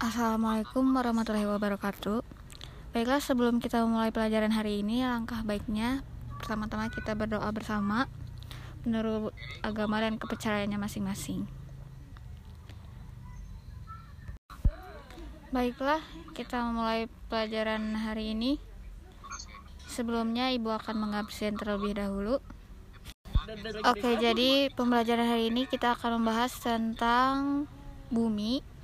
Assalamualaikum warahmatullahi wabarakatuh. Baiklah, sebelum kita memulai pelajaran hari ini, langkah baiknya pertama-tama kita berdoa bersama menurut agama dan kepercayaannya masing-masing. Baiklah, kita memulai pelajaran hari ini. Sebelumnya, Ibu akan mengabsen terlebih dahulu. Oke, jadi pembelajaran hari ini kita akan membahas tentang bumi